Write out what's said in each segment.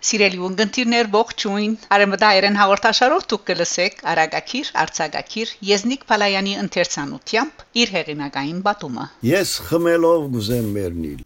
Սիրելի ունգընտիրներ ողջույն Արեմդայերեն հաղորդաշարով դուք կլսեք Արագակիր Արցակակիր Եզնիկ Փալայանի ընթերցանությամբ իր հեղինակային բատումը Ես խմելով գուզեմ մերնիլ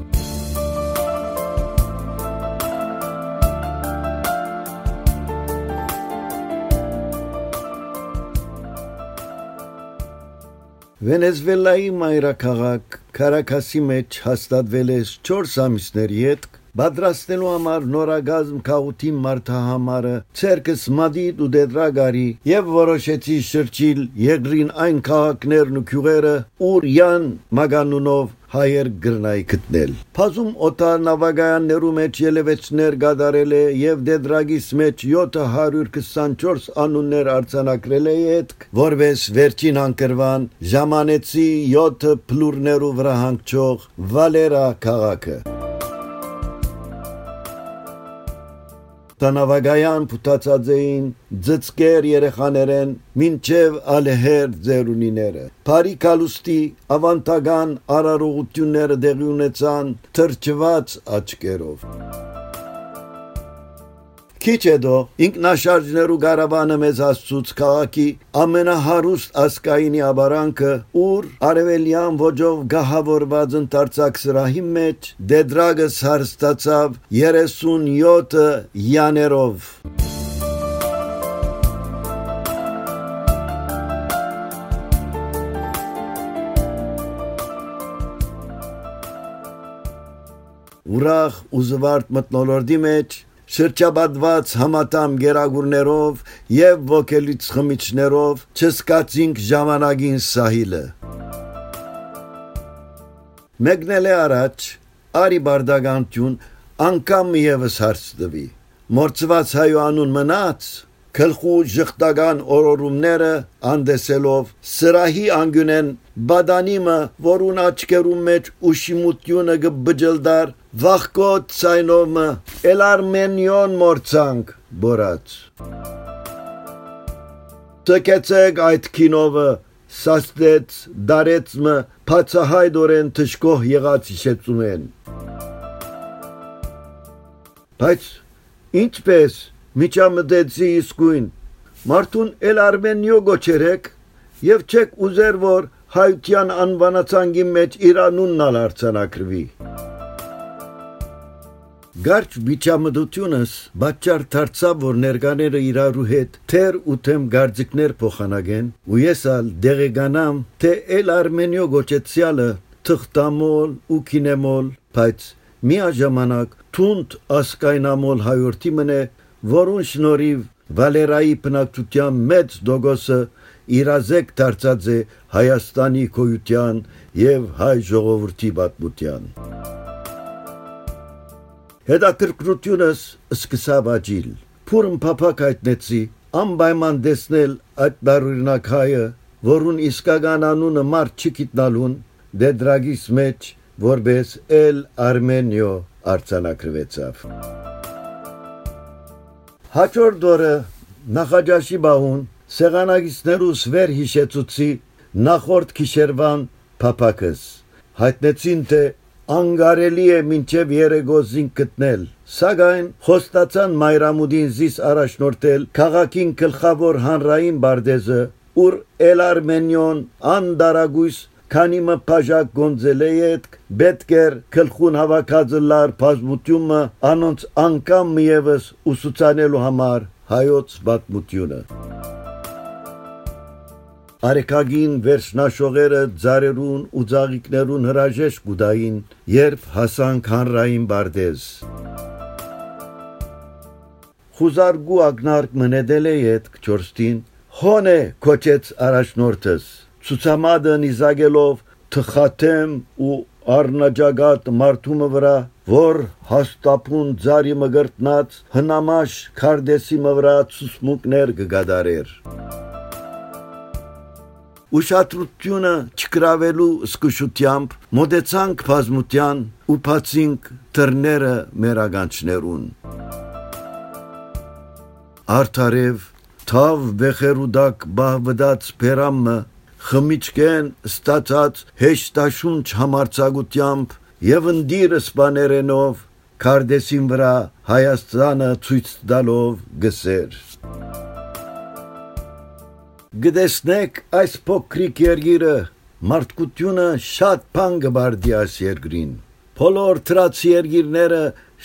Վենեսուելայի մայրաքաղաք Կարակասի մեջ հաստատվել է 4 ամիսների հետ Բադրաստելու համար նորագազմ քաղուտի մարտահամարը ցերկս մադիդ ու դեդրագարի եւ որոշեցի շրջիլ եգրին այն քաղաքներն ու քյուղերը ուր յան մագանունով հայեր գրնայի գտնել։ Փազում օտար նավագայաններու մեջ ելևեցներ գադարել է եւ դեդրագիս մեջ 724 անուններ արձանագրել է հետ, որպես վերջին անկրվան ժամանեցի 7 փլուրներու վրա հանգչող Վալերա քաղաքը։ Տանավագայան փութացած էին ձծկեր երեխաներեն մինչև ալհեր ձերունիները Փարի կալուստի ավանտագան արարողությունները դեղի ունեցան թրջված աչկերով Քիչ հետո ինքնաշարժներու գարավանը մեզ հասցուց քաղաքի ամենահարուստ ասկայինի աբարանքը, ուր արևելյան ոճով գահավորված ընտարցակ սրահի մեջ դեդրագը սարստացավ 37 յաներով։ ուրախ ու զվարթ մտնոլորտի մեջ շրջաբադված համատամ գերագուրներով եւ ոգելից խմիչներով չսկացինք ժամանակին սահիլը Մեկնել է առաջ արի բարդագանտյուն անկամ եւս հարց տվի. Մորցված հայու անուն մնաց քլխու ժխտական օրորումները անդեսելով սրահի անգյունեն բադանիմը որուն աչքերում մեջ ուշիմությունը գբջլդար վախկոտ ցայնոմը էլարմենյոն մորցանք բորած Տկեցեք այդ կինովը սաստեց դարեցմը փացահայդորեն թշկող եղած հիշեցում են Բայց ինչպես միջամտեցի իսկույն մարդուն էլ արմենիո գոչերեք եւ չեք ուզեր որ հայության անվանացանգի մեջ իրանունն ալ արցանակրվի Գարչ միջամտությունս բաճար դարձավ որ ներկաները իրարու հետ թեր ու թեմ գարձիկներ փոխանագեն ու ես ալ դեղեգանամ թե էլ արմենիո գոչեցյալը թղթամոլ ու կինեմոլ բայց միաժամանակ թունդ ասկայնամոլ հայորդի մնե որուն շնորհիվ Վալերայի բնակչության մեծ դոգոսը իրազեկ դարձած է Հայաստանի քոյության եւ հայ ժողովրդի պատմության։ Հետաքրքրությունս սկսավ աճիլ։ Փուրն փափակ հայտնեցի անպայման տեսնել այդ բարուրինակ հայը, որուն իսկական անունը մարդ չգիտնալուն դեդրագիս մեջ որբես էլ Արմենիո արձանագրվեցավ։ Հաջորդ օրը նախաճաշի բահուն սեղանագիցներուս վեր հիշեցուցի նախորդ քիշերվան փապակս հայտնեցին թե անգարելի է մինչև երեգոզին գտնել սակայն խոստացան մայրամուդին զիս առաջնորդել քաղաքին գլխավոր հանրային բարդեզը ուր էլ արմենիոն անդարագույս քանի մը փաժակ գոնձելեյետ բետկեր քլխուն հավաքածլար բազմությունը անոնց անկամ միևս ուսուցանելու համար հայոց պատմությունը Արեկագին վերջնաշողերը ծարերուն ու ծաղիկներուն հրաժեշտ գուդային, երբ հասանք հանրային բարդեզ։ Խուզարգու ագնարկ մնեդել է ետ չորստին, հոն է կոչեց առաջնորդս, ցուցամադը նիզագելով թխաթեմ ու արնաջագատ մարդումը վրա որ հաստապուն ձարի մգրտնած հնամաշ քարդեսի մվրա ցուսմուկներ գգադարեր ուշադրությունը չկրավելու սկսությամբ մոդեցանք բազմության ու փացինք դռները մեր ագանչներուն Արթարև թավ բեխերուդակ բահվդած բերամը խմիչքեն ստացած հեշտաշունչ համարցակությամբ եւ ընդիրը սպաներենով Կարդեսին վրա Հայաստանը ցույց տալով գսեր Գտեսնեք այս փոքրիկ երգիրը մարդկությունը շատ բան գբարդի այս երգրին Բոլոր տրացի երգիրները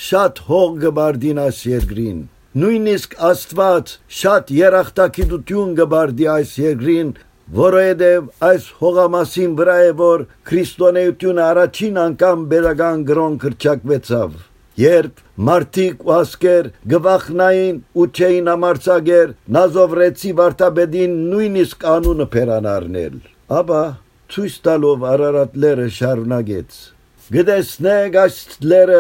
շատ հող գբարդին այս երգրին Նույնիսկ Աստված շատ երախտագիտություն գբարդի այս երգրին որովհետև այս հողամասին վրա է որ քրիստոնեությունը առաջին անգամ բերական գրոն կրճակվեցավ երբ մարդիկ ու ասկեր գվախնային ու չէին ամարցագեր նազովրեցի վարտաբեդին նույնիսկ անունը փերանարնել ապա ցույց տալով Արարատ լերը շարունակեց. Գտեսնեք այս լերը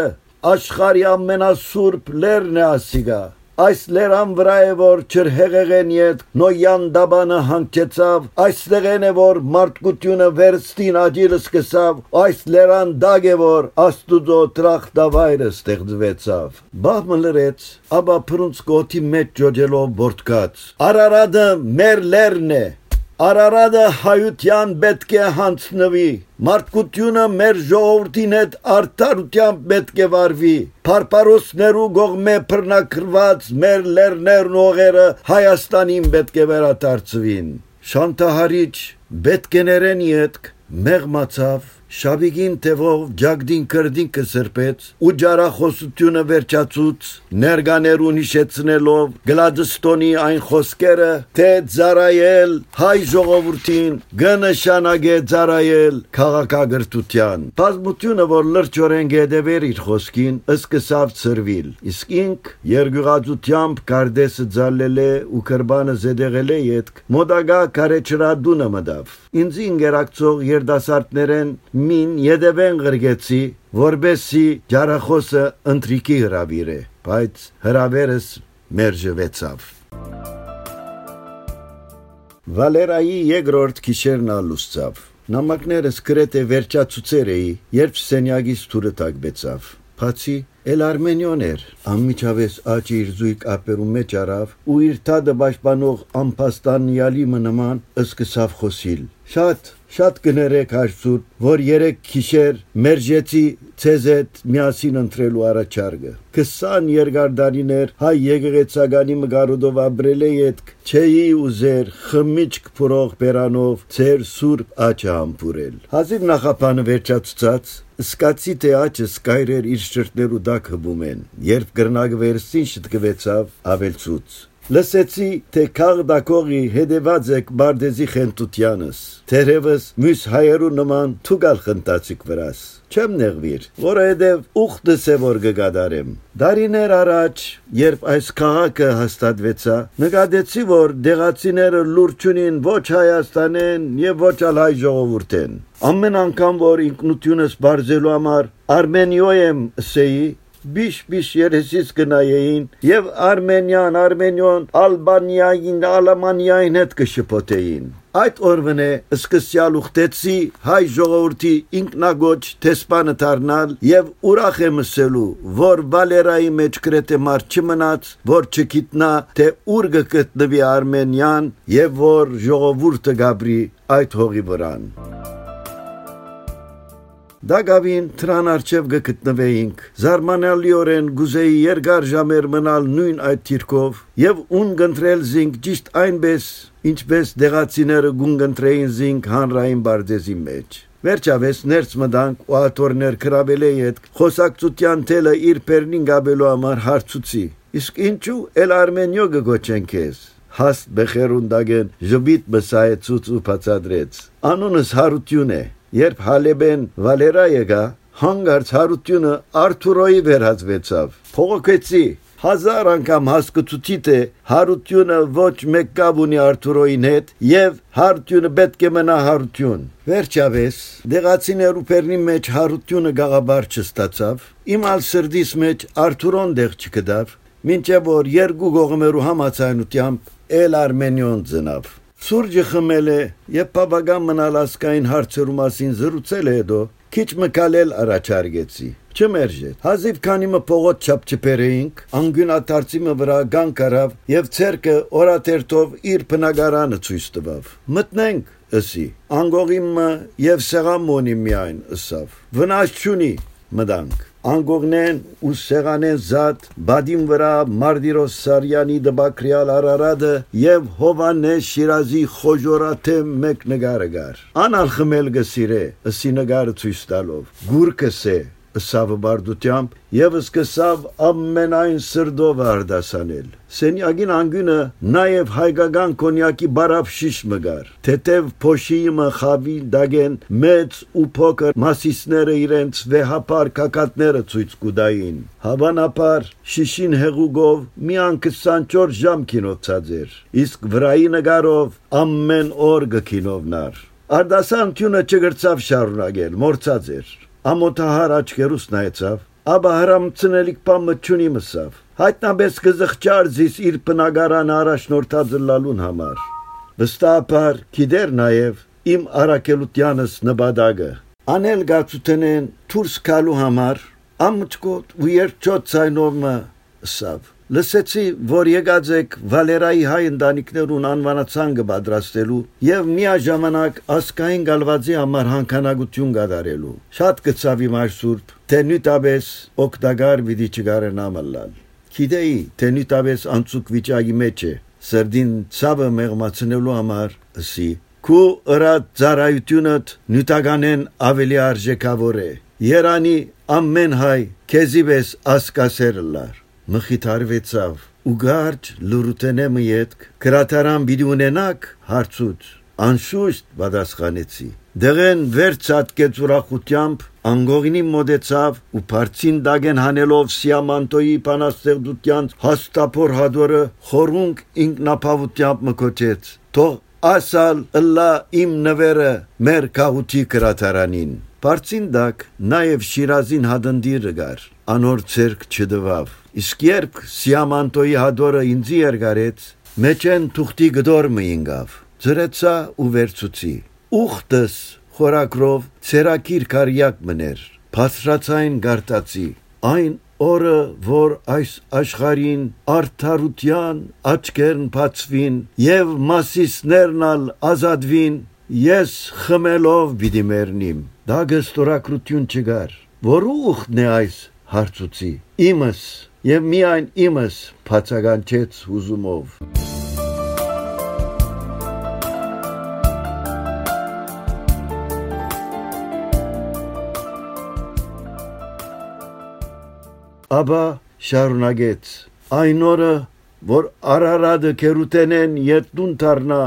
աշխարհի ամենասուրբ լերն է ասիգա Այս լերան վրա է որ չրհեղեղեն ետ նոյան դաբանը հանգեցավ, այստեղեն է որ մարդկությունը վերստին աջիրը սկսավ, այս լերան դագ է որ աստուծո տրախտավայրը ստեղծվեցավ։ Բահմը լրեց, աբա պրունց գոթի մեջ ջոջելով բորդկած։ Արարադը մեր լերն է, Արարատը հայության պետք է հանցնվի։ Մարդկությունը մեր ժողովրդին հետ արդարությամբ պետք է վարվի։ Փարփարոսներու գողմե բռնակրված մեր լերներն օղերը Հայաստանին պետք է վերադարձվին։ Շանտահարիչ պետք է ներեն յետք մեղմացավ Շաբիգին տևով ջագդին կրդին կսրպեց ու ջարախոսությունը վերջացուց ներկաներուն հիշեցնելով գլադստոնի այն խոսքերը թե ծարայել հայ ժողովրդին գնշանագե ծարայել քաղաքագրթության բազմությունը որ լրջորեն գեդևեր իր խոսքին սկսավ ծրվիլ իսկ ինք երգյուղածությամբ կարդեսը ձալել է ու կրբանը զեդեղել է յետք մոդագա կարեչրադունը մդավ ինձ ինգերակցող երդասարտներեն մին յետևեն գրգեցի, որբեսի ջարախոսը ընտրիկի հրավիրե, բայց հրավերս մերժվեցավ։ Վալերայի երկրորդ քիշերն ալուսցավ։ Նամակներս գրեթե վերջացուցեր էի, երբ սենյագից թուրը տակբեցավ։ Բացի էլ արմենիոն էր, անմիջավես աճի իր զույգ ապերում մեջ արավ ու իր թադը պաշտպանող ամփաստանյալի մնման սկսավ խոսիլ։ Շատ Շատ կներեք հարցուտ, որ երեք քիշեր մերժեցի ցեզ հետ միասին ընտրելու առաջարկը։ 20 երկար դարիներ հայ եկեղեցականի մգարուդով ապրել է յետ չէի ուզեր խմիչք փորող բերանով ծեր սուրբ աճը համբուրել։ Հազիվ նախապանը վերջացած սկացի թե աճը սկայրեր իր շրտներու դակ հբում են, երբ գրնագը վերստին շտկվեցավ ավելցուց։ Լսեցի, թե քաղդակողի հետևած եք բարդեզի խենտությանս, թերևս մյուս հայերու նման թուգալ խնդացիք վրաս։ Չեմ նեղվիր, որովհետև ուխտս է որ գգադարեմ։ Դարիներ առաջ, երբ այս քաղաքը հաստատվեցա, նկատեցի, որ դեղացիները լուրջ ոչ Հայաստանեն եւ ոչ ալ հայ ժողովուրդեն։ Ամեն անգամ որ ինքնությունս բարձելու համար Արմենիո եմ ասեի, բիշ-բիշ երեսից գնայեին եւ Արմենիան, Արմենիոն, Ալբանիային, Ալմանիային հետ կշփոթեին։ Այդ օրվն է սկսյալ ուխտեցի հայ ժողովրդի ինքնագոչ տեսփանը դառնալ եւ ուրախ եմ ասելու, որ Վալերայի մեջ գրեթե մարդ չմնաց, որ չգիտնա, թե ուր կգտնվի Արմենիան եւ որ ժողովուրդը գաբրի այդ հողի վրան։ Դագավին թրան արջև գտնվեինք, զարմանալիորեն գուզեի երկար ժամեր մնալ նույն այդ թիրքով եւ ուն գընտրել զինք ճիշտ այնպես, ինչպես դեղացիները գուն գընտրեին զինք հանրային բարձեզի մեջ։ Վերջավես ներս մտանք ու աթորներ կրաբել է հետ խոսակցության թելը իր պերնին գաբելու համար հարցուցի։ Իսկ ինչու էլ արմենյո գոչեն քեզ հաստ բխերունդագեն ժբիտ մսայեցուց ու բացադրեց անունս հարություն է Երբ Հալեբեն Վալերա եկա, հանգարց հարությունը Արթուրոյի վերածվեցավ։ Փողոքեցի հազար անգամ հասկացուցի թե հարությունը ոչ մեկ կապ ունի Արթուրոյին հետ եւ հարությունը պետք է մնա հարություն։ Վերջավես դեղացիներու պերնի մեջ հարությունը գաղաբար չստացավ։ Իմ ալ սրդիս մեջ Արթուրոն դեղ չկդավ, մինչև որ երկու գողմերու համացանությամբ էլ Արմենիոն ծնավ։ Սուրջը խմել է եւ բավական մնալ ասկային հարցերու մասին զրուցել է հետո քիչ մկալել առաջարկեցի չմերժե հազիվ քանի մը փողոց չապչպերեինք անգյունաթարցի մը վրա գան կարավ եւ ցերկը օրաթերթով իր բնակարանը ցույց տվավ մտնենք ըսի անգողիմը եւ սեղամոնի միայն ըսավ վնաս չունի մտանք անգողնեն ու սեղանեն զատ բադին վրա Մարդիրոս Սարյանի դբակրիալ Արարադը եւ Հովանես Շիրազի խոժորաթե մեկ նգարը գար անալ խմել գսիրե ըսի նգարը ցույց տալով գուրկսե ըսավ բարդությամբ եւ սկսավ ամենայն սրդով արդասանել սենյագին անգյունը նաեւ հայկական կոնյակի բարավ շիշ մգար թեթև փոշիը խավի դագեն մեծ ու փոքր մասիսները իրենց վեհապար կակատները ցույց կուդային հավանաբար շիշին հեղուգով միան 24 ժամ կինոցած էր իսկ վրայի նգարով ամեն օր գքինովնար արդասան տյունը չգրծավ շարունակել մորցած էր ամոթահար աչքերուս նայեցավ, ապա հրամցնելիք պամը չունի մսավ։ Հայտնաբես կզղճար զիս իր բնագարան առաջնորդած լալուն համար։ Վստահաբար գիտեր նաև իմ արակելությանս նպատակը։ Անել գացութենեն դուրս գալու համար ամճկոտ ու երջոտ ցայնով մը սավ Լսեցի, որ եկած եք Վալերայի հայ ընտանիքներուն անվանացանգը պատրաստելու եւ միաժամանակ ասկային գալվածի համար հանքանագություն գդարելու։ Շատ կծավ իմ այսուրբ, թե նույնտաբես օկտագար վիդի չգարենամալալ։ Գիտեի, թե նույնտաբես անցուկ վիճակի մեջ է, սրդին ցավը մեղմացնելու համար ըսի։ Քու ыրա ծարայությունդ նյութականեն ավելի արժեքավոր է։ Երանի ամեն հայ քեզի վես ասկասերլար մխիթարվեցավ ու գարջ լուրուտենեմը յետք կրատարան բիդի ունենակ հարցուց անշուշտ պատասխանեցի. Դեղեն վերցածկեց ուրախությամբ անգողինի մոդեցավ ու բարձին դագեն հանելով սիամանտոյի բանաստեղծության հաստապոր հադորը խորունկ ինքնապավությամբ մկոչեց. Թող ասալ ըլլա իմ նվերը մեր քաղուտի կրատարանին Բարձին դակ նաև Շիրազին հադնդիրը գար անոր ցերկ չդվավ Իսկ երբ Սիամանտոյի հադորը ինձի երգարեց, մեջեն թուղթի գդորմը ինգավ, ծրեցա ու վերցուցի։ Ուխտս խորակրով ցերակիր կարյակ մներ, փասրացային գարտացի, այն օրը, որ այս աշխարհին արդարության աչքերն բացվին եւ մասիսներն ազատվին, ես խմելով պիտի մեռնիմ։ Դա գստորակրություն չգար։ Որու ուխտն է այս հարցուցի։ Իմս եւ միայն իմս բացականչեց հուզումով Աբա շարունակեց. Այն օրը որ Արարադը կերուտենեն երդուն դառնա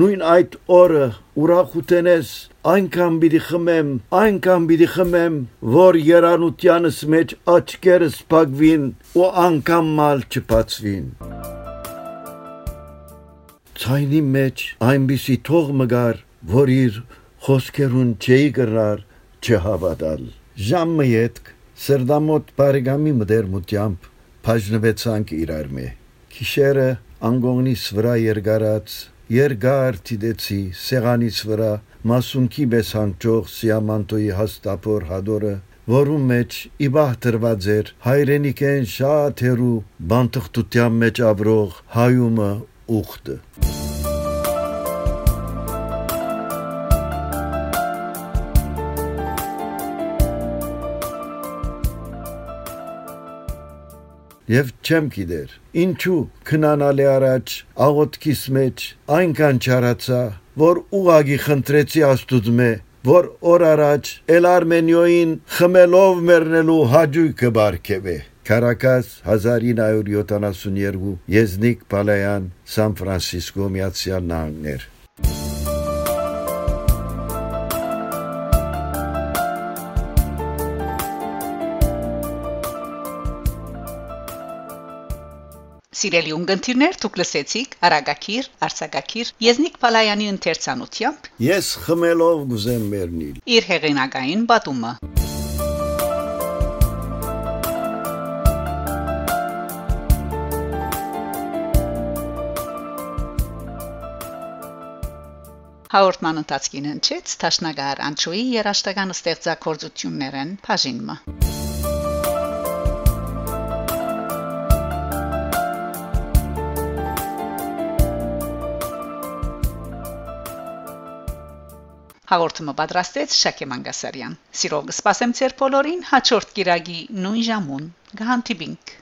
նույն այդ օրը ուրախութենես այնքան պիտի խմեմ, այնքան պիտի խմեմ, որ երանությանս մեջ աչքերս փակվին ու անգամ մալ չբացվին։ Ցայնի մեջ այնպիսի թող մգար, որ իր խոսքերուն չէի գրար չհավատալ։ Ժամը յետք սրդամոտ բարեկամի մդերմությամբ բաժնվեցանք իրար մե։ Քիշերը անգողնիս վրա երգարած երկար տիդեցի սեղանից վրա մասունքի պես հանգճող սիամանտոյի հաստապոր հադորը որում մեջ իբահ տրված էր հայրենիքեն շատ հերու բանտխտության մեջ ապրող հայումը ուխտը եւ չեմ գիտեր ինչու քնանալի առաջ աղոտքիս մեջ այնքան չարացա որ ուղագի խնդրեցի աստուծմե որ օր առաջ էլ արմենիոին խմելով մեռնելու հաջույքը բարգեւե Կարակաս 1972 Եզնիկ Պալայան Սան Ֆրանսիսկո Միացյալ Նահանգներ Սիրելի ունգընտիրներ, դուք լսեցիք Արագակիր, Արցակակիր, Եզնիկ Փալայանի ընթերցանությամբ։ Ես խմելով գուզեմ մեռնիլ։ Իր հեղինակային բատումը։ Հաղորդման ընթացքին հնչեց Տաշնագար Անչուի երաշտական ստեղծագործություններն բաժինը։ Հաղորդումը պատրաստեց Շակե Մանգասարյան։ Սիրով կսպասեմ ձեր բոլորին հաջորդ գիրագի նույն ժամուն։ Գահանտիբինք